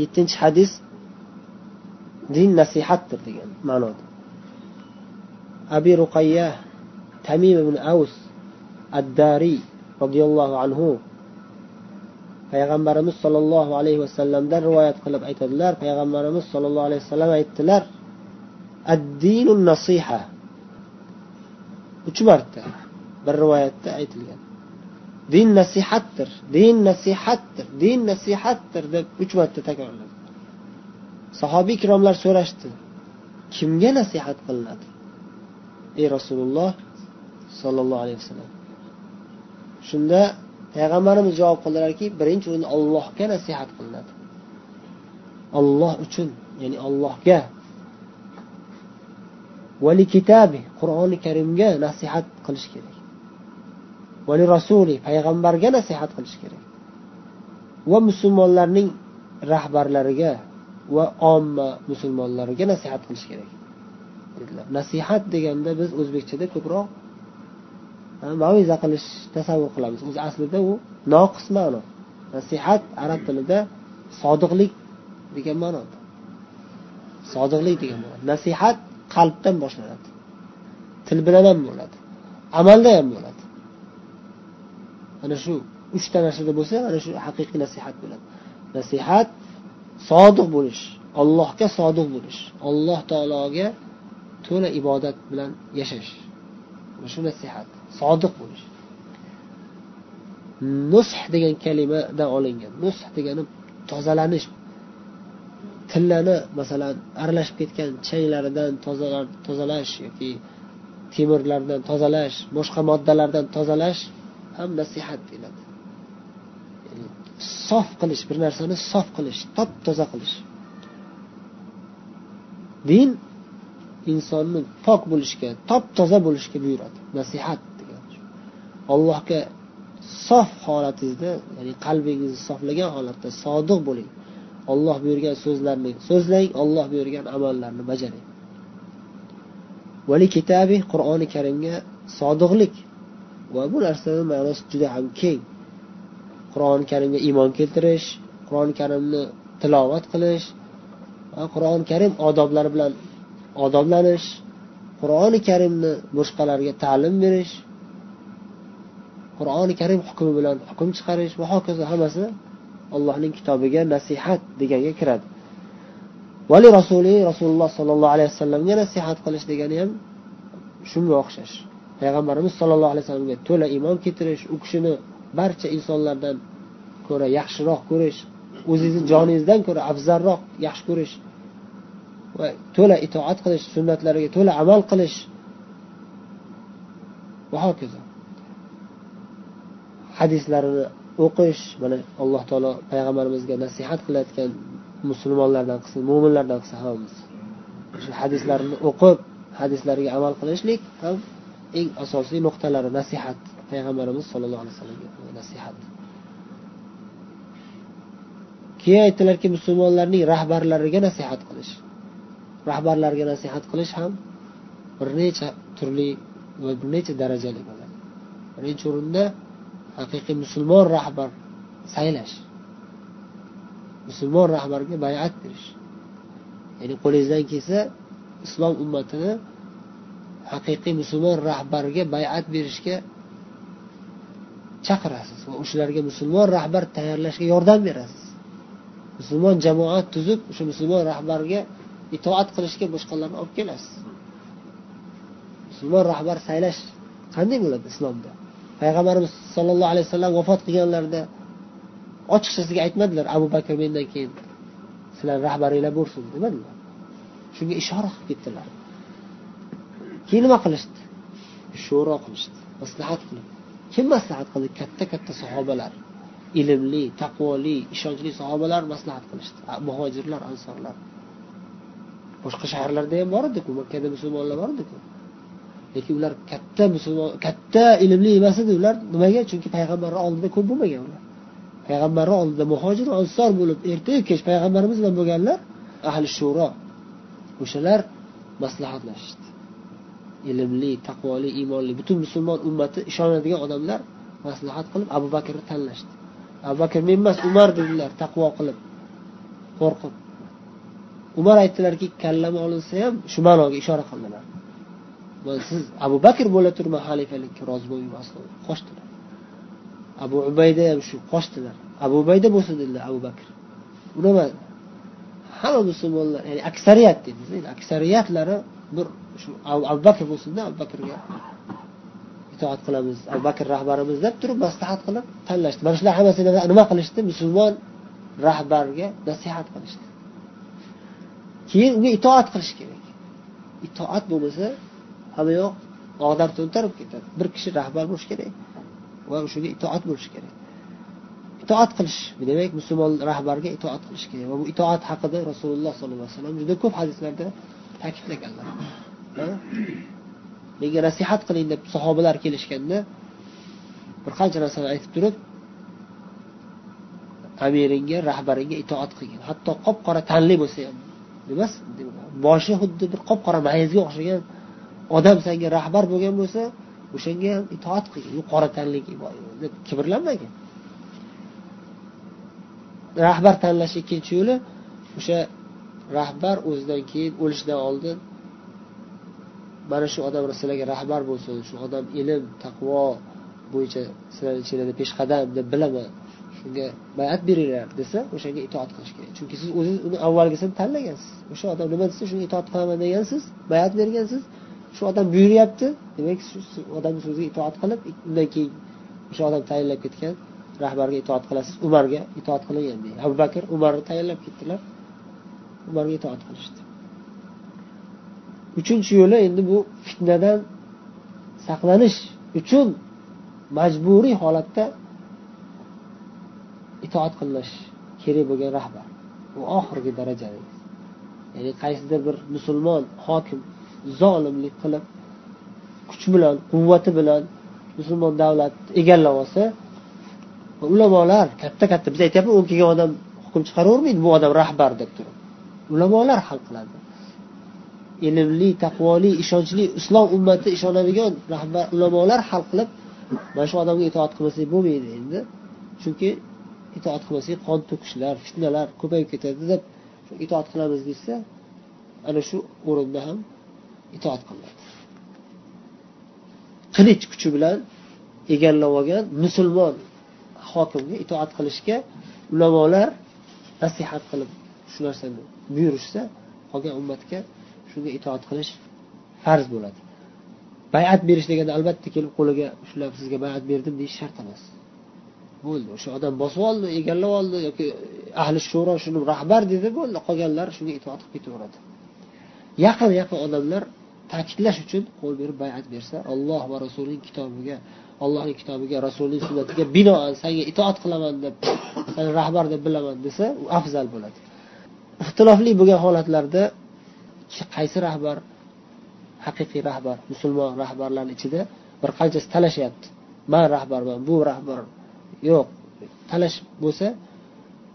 yettinchi hadis din nasihatdir degan ma'noda. Abi ruqayya tamim ibn avs addariy roziyallohu anhu payg'ambarimiz sollallohu alayhi vasallamdan rivoyat qilib aytadilar. Payg'ambarimiz sollallohu alayhi vasallam aytdilar addinu nasiha. Uch marta bir rivoyatda aytilgan. Din nasihatdir din nasihatdir din nasihatdir deb uch marta takrorladi. Sahobiy ikromlar so'rashdi kimga nasihat qilinadi? Ey rasululloh sollallohu alayhi vasallam. Shunda payg'ambarimiz javob qildilarki birinchi o'rinda ollohga nasihat qilinadi. Olloh uchun ya'ni ollohga vali kitabi qur'oni karimga nasihat qilish kerak. Va rasuli payg'ambarga nasihat qilish kerak. Va musulmonlarning rahbarlariga va omma musulmonlariga nasihat qilish kerak. Dedilar nasihat deganda biz o'zbekchada ko'proq maviza qilish tasavvur qilamiz. O'zi aslida u noqis ma'no. Nasihat arab tilida sodiqlik degan ma'noda sodiqlik degan ma'no. Nasihat qalbdan boshlanadi. Til bilan ham bo'ladi. Amalda ham bo'ladi. Ana shu uchta narsada bo'lsa ana shu haqiqiy nasihat bo'ladi. Nasihat sodiq bo'lish allohga sodiq bo'lish alloh taologa to'la ibodat bilan yashash. Mana shu nasihat sodiq bo'lish. Nush degan kalimadan olingan nush degani tozalanish. Tillani masalan aralashib ketgan changlaridan tozalash yoki temirlardan tozalash boshqa moddalardan tozalash ham nasihat deyiladi. Sof qilish bir narsani sof qilish top toza qilish. Din insonni pok bo'lishga top toza bo'lishga buyuradi. Nasihat degan allohga sof holatingizda ya'ni qalbingizni soflagan holatda sodiq bo'ling. Olloh buyurgan so'zlarni so'zlang olloh buyurgan amallarni bajaring. Vali kitabi qur'oni karimga sodiqlik va bu narsani ma'nosi juda ham keng. Qur'oni karimga iymon keltirish qur'oni karimni tilovat qilish va qur'oni karim odoblari bilan odoblanish qur'oni karimni boshqalarga ta'lim berish qur'oni karim hukmi bilan hukm chiqarish va hokazo hammasi allohning kitobiga nasihat deganga kiradi. Vali rasuli rasululloh sollallohu alayhi vasallamga nasihat qilish degani ham shunga o'xshash. Payg'ambarimiz sollallohu alayhi vasallamga to'la iymon keltirish u kishini barcha insonlardan ko'ra yaxshiroq ko'rish o'zingizni joningizdan ko'ra afzalroq yaxshi ko'rish va to'la itoat qilish sunnatlariga to'la amal qilish va hokazo. Hadislarini o'qish mana alloh taolo payg'ambarimizga nasihat qilayotgan musulmonlardan qilsin mo'minlardan qilsin hammamiz. Shu hadislarni o'qib hadislariga amal qilishlik ham eng asosiy nuqtalari nasihat. Payg'ambarimiz sollallohu alayhi vasallamga nasihat. Keyin aytdilarki musulmonlarning rahbarlariga nasihat qilish. Rahbarlarga nasihat qilish ham bir necha turli va bir necha darajali bo'ladi. Birinchi o'rinda haqiqiy musulmon rahbar saylash. Musulmon rahbarga bayat berish. Ya'ni qo'lingizdan kelsa islom ummatini haqiqiy musulmon rahbarga bayat berishga chaqirasiz va o'shalarga musulmon rahbar tayyorlashga yordam berasiz. Musulmon jamoa tuzib o'sha musulmon rahbarga itoat qilishga boshqalarni olib kelasiz. Musulmon rahbar saylash qanday bo'ladi islomda? Payg'ambarimiz sollallohu alayhi vasallam vafot qilganlarida ochiqchasiga aytmadilar abu bakr mendan keyin sizlar rahbaringlar bo'lsin demadilar shunga ishora qilib ketdilar. Keyin nima qilishdi. Sho'ro qilishdi. Maslahat qilib. Kim maslahat qildi? Katta katta sahobalar. Ilmli taqvoli ishonchli sahobalar maslahat qilishdi. Muhojirlar ansorlar boshqa shaharlarda ham bor ediku. Makkada musulmonlar bor ediku. Lekin ular katta musulmon katta ilmli emas edi. Ular nimaga? Chunki payg'ambarni oldida ko'p bo'lmagan ular. Payg'ambarni oldida muhojir ansor bo'lib ertayu kech payg'ambarimiz bilan bo'lganlar ahli shuro o'shalar maslahatlashishdi. Ilmli taqvoli iymonli butun musulmon ummati ishonadigan odamlar maslahat qilib abu bakrni tanlashdi. Abu bakr men emas umar dedilar taqvo qilib qo'rqib. Umar aytdilarki kallama olinsa ham shu ma'noga ishora qildilar. Siz abu bakr bo'la turma xalifalikka rozi bo'lmayman qochdilar. Abu ubayda ham shu qochdilar. Abu ubayda bo'lsin dedilar abu bakr. Unamadi hamma musulmonlar ya'ni aksariyat deymiz aksariyatlari bir shu abu bakr bo'lsinda abu bakrga itoat qilamiz. Abu bakr rahbarimiz deb turib maslahat qilib tanlashdi. Mana shular hammasini nima qilishdi? Musulmon rahbarga nasihat qilishdi. Keyin unga itoat qilish kerak. Itoat bo'lmasa hammayoq odam og'dar to'ntarib ketadi. Bir kishi rahbar bo'lishi kerak va shunga itoat bo'lishi kerak. Itoat qilish demak musulmon rahbarga itoat qilish kerak va bu itoat haqida rasululloh sollallohu alayhi vasallam juda ko'p hadislarda ta'kidlaganlar. Menga nasihat qiling deb sahobalar kelishganda bir qancha narsani aytib turib amiringga rahbaringga itoat qilgin. Hatto qop qora tanli bo'lsa ham emas boshi xuddi bir qop qora mayizga o'xshagan odam senga rahbar bo'lgan bo'lsa o'shanga ham itoat qilgin. U qora tanli deb kibrlanmagin rahbar tanlash ikkinchi yo'li o'sha rahbar o'zidan keyin o'lishidan oldin mana shu odam sizlarga rahbar bo'lsin shu odam ilm taqvo bo'yicha sizlarni ichinglarda peshqadam deb bilaman. Shunga bayat beringlar desa o'shanga itoat qilish kerak. Chunki siz o'zingiz uni avvalgisini tanlagansiz. O'sha odam nima desa shunga itoat qilaman degansiz bayat bergansiz. Shu odam buyuryapti demak shu odamni so'ziga itoat qilib undan keyin o'sha odam tayinlab ketgan rahbarga itoat qilasiz umarga itoat qilingan abu bakr umarni tayinlab ketdilar. Ularga itoat qilishdi. Uchinchi yo'li endi bu fitnadan saqlanish uchun majburiy holatda itoat qilish kerak bo'lgan rahbar. Bu oxirgi daraja ya'ni qaysidir bir musulmon hokim zolimlik qilib kuch bilan quvvati bilan musulmon davlatni egallab olsa ulamolar katta katta biz aytyapmiz o'n kelgan odam hukm chiqaravermaydi bu odam rahbar deb turib. Ulamolar hal qiladi. Ilmli taqvoli ishonchli islom ummati ishonadigan rahbar ulamolar hal qilib mana shu odamga itoat qilmasak bo'lmaydi endi. Chunki itoat qilmasak qon to'kishlar fitnalar ko'payib ketadi deb itoat qilamiz desa ana shu o'rinda ham itoat qilinadi. Qilich kuchi bilan egallab olgan musulmon hokimga itoat qilishga ulamolar nasihat qilib shu narsani buyurishsa qolgan ummatga shunga itoat qilish farz bo'ladi. Bayat berish deganda albatta kelib qo'liga ushlab sizga bayat berdim deyish shart emas. Bo'ldi o'sha odam bosib oldi egallab oldi yoki ahli shuro shuni rahbar dedi bo'ldi. Qolganlar shunga itoat qilib ketaveradi. Yaqin yaqin odamlar ta'kidlash uchun qo'l berib bayat bersa olloh va rasulining kitobiga allohning kitobiga rasulining sunnatiga binoan sanga itoat qilaman deb seni rahbar deb bilaman desa u afzal bo'ladi. Ixtilofli bo'lgan holatlarda qaysi rahbar haqiqiy rahbar musulmon rahbarlarni ichida bir qanchasi talashyapti man rahbarman bu rahbar yo'q. Talash bo'lsa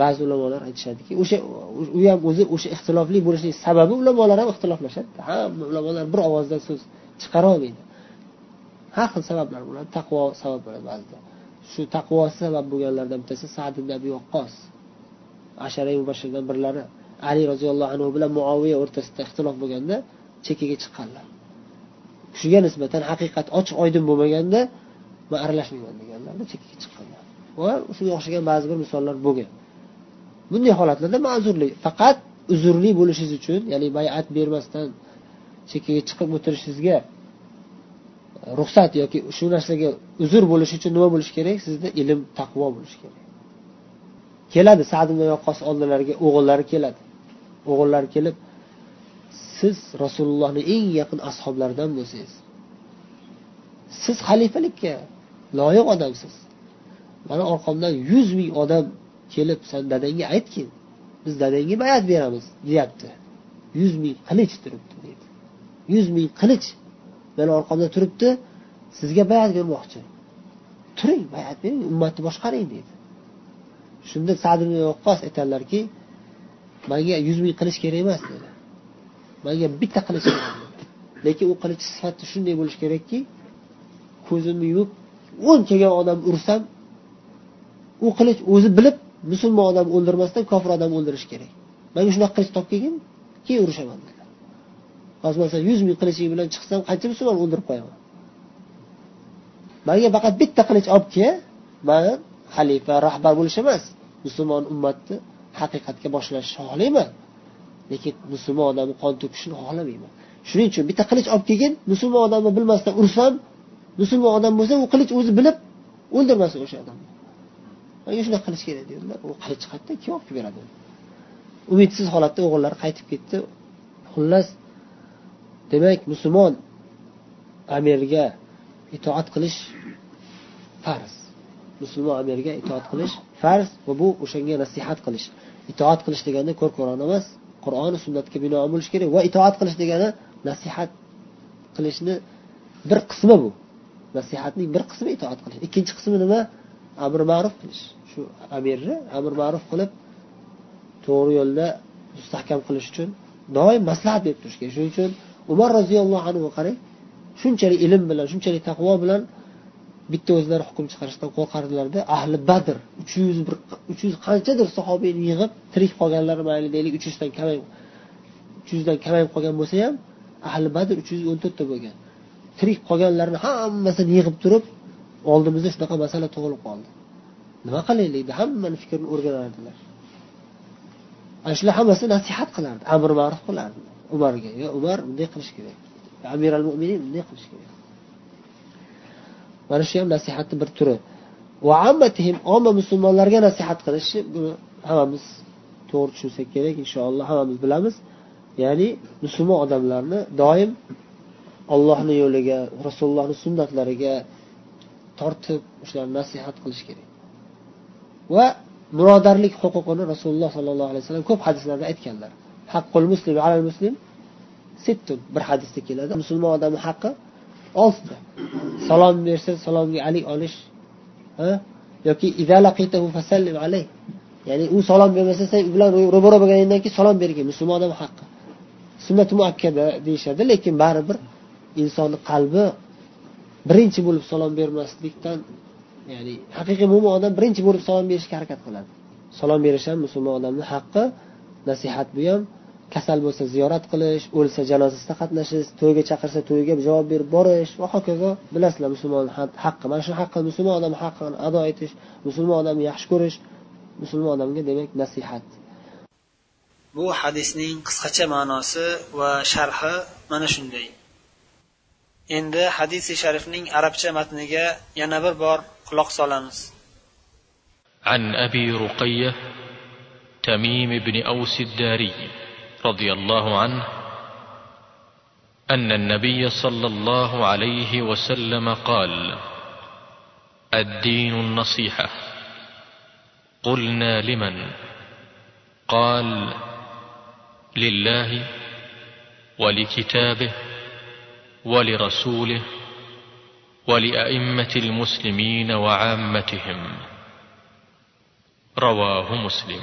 ba'zi ulamolar aytishadiki o'sha u ham o'zi o'sha ixtilofli bo'lishining sababi ulamolar ham ixtiloflashadi. Hamma ulamolar bir ovozdan so'z chiqarolmaydi har xil sabablar bo'ladi. Taqvo sabab bo'ladi ba'zida. Shu taqvosi sabab bo'lganlardan bittasi sad ibn abi vaqqos ashara mubashirdan birlari ali roziyallohu anhu bilan muoviya o'rtasida ixtilof bo'lganda chekkaga chiqqanlar. Shunga nisbatan haqiqat ochiq oydin bo'lmaganda man aralashmayman deganlarda chekkaga chiqqanlar. Va shunga o'xshagan ba'zi bir misollar bo'lgan. Bunday holatlarda ma'zurlik faqat uzrli bo'lishingiz uchun ya'ni bayat bermasdan chekkaga chiqib o'tirishingizga ruxsat yoki shu narsaga uzr bo'lishi uchun nima bo'lishi kerak? Sizda ilm taqvo bo'lishi kerak. Keladi sad yoqqos oldilariga o'g'illari keladi. O'g'illari kelib siz rasulullohni eng yaqin ashoblaridan bo'lsangiz siz xalifalikka loyiq odamsiz. Mana orqamdan yuz ming odam kelib san dadangga aytgin biz dadangga bayat beramiz deyapti. Yuz ming qilich turibdi deydi. Yuz ming qilich mani orqamda turibdi sizga bayat bermoqchi. Turing bayat bering ummatni boshqaring deydi. Shunda sad vaqqos aytadilarki manga yuz ming qilich kerak emas dedi. Manga bitta qilich kerak. Lekin u qilich sifati shunday bo'lishi kerakki ko'zimni yumib o'n kelgan odam ursam u qilich o'zi bilib musulmon odam o'ldirmasdan kofir odam o'ldirish kerak. Manga shunaqa qilich topib kelgin keyin urushaman dedilar hozir masalan yuz ming qiliching bilan chiqsam qancha musulmon o'ldirib qo'yaman? Manga faqat bitta qilich olib kel man xalifa rahbar bo'lish emas musulmon ummatni haqiqatga boshlashni xohlayman lekin musulmon odamni qon to'kishini xohlamayman. Shuning uchun bitta qilich olib kelgin musulmon odamni bilmasdan ursam musulmon odam bo'lsa u qilich o'zi bilib o'ldirmasin o'sha odamni. Manga shunaqa qilish kerak dedilar. U qilich qayerdan kim olib kelib beradi umidsiz holatda o'g'illari qaytib ketdi. Xullas demak musulmon amirga itoat qilish farz. Musulmon amirga itoat qilish farz va bu o'shanga nasihat qilish. Itoat qilish deganda ko'r ko'rona emas qur'oni sunnatga binoan bo'lishi kerak va itoat qilish degani nasihat qilishni bir qismi bu. Nasihatning bir qismi itoat qilish. Ikkinchi qismi nima? Amr ma'ruf qilish. Shu amirni amr ma'ruf qilib to'g'ri yo'lda mustahkam qilish uchun doim maslahat berib turish kerak. Shuning uchun umar roziyallohu anhu qarang shunchalik ilm bilan shunchalik taqvo bilan bitta o'zlari hukm chiqarishdan qo'rqardilarda ahli badr uch yuz bir uch yuz qanchadir sahobiyni yig'ib tirik qolganlari mayli deylik uch yuzdan kamay uch yuzdan kamayib qolgan bo'lsa ham ahli badr uch yuz o'n to'rtta bo'lgan. Tirik qolganlarni hammasini yig'ib turib oldimizda shunaqa masala tug'ilib qoldi. Nima qilaylik deb hammani fikrini o'rganardilar. Ana shular hammasi nasihat qilardi amr ma'ruf qilardi. Umarga yo umar bunday qilish kerak. Amir al mo'minin bunday qilish kerak. Mana shu ham nasihatni bir turi. Omma musulmonlarga nasihat qilish buni hammamiz to'g'ri tushunsak kerak inshaalloh hammamiz bilamiz. Ya'ni musulmon odamlarni doim ollohni yo'liga rasulullohni sunnatlariga tortib o'shalarni nasihat qilish kerak. Va birodarlik huquqini rasululloh sollallohu alayhi vasallam ko'p hadislarda aytganlar. Haqqul muslim alal muslim sittun bir hadisda keladi. Musulmon odamni haqqi oltita. Salom bersa salomga alik olish. Yoki ya'ni u salom bermasa sen u bilan ro'baro bo'lganingdan keyin salom bergin. Musulmon odam haqqi. Sunnati muakkada deyishadi. Lekin baribir insonni qalbi birinchi bo'lib salom bermaslikdan ya'ni haqiqiy mo'min odam birinchi bo'lib salom berishga harakat qiladi. Salom berish ham musulmon odamni haqqi. Nasihat bu ham kasal bo'lsa ziyorat qilish o'lsa janozasida qatnashish to'yga chaqirsa to'yiga javob berib borish va hokazo bilasizlar musulmon haqqi mana shu haqqi musulmon odam haqqini ado etish musulmon odamni yaxshi ko'rish musulmon odamga demak nasihat bu hadisning qisqacha ma'nosi va sharhi mana shunday endi hadisi sharifning arabcha matniga yana bir bor quloq solamiz عن ابي رقيه تميم بن اوس الداري رضي الله عنه أن النبي صلى الله عليه وسلم قال الدين النصيحة. قلنا لمن؟ قال لله ولكتابه ولرسوله ولأئمة المسلمين وعامتهم. رواه مسلم.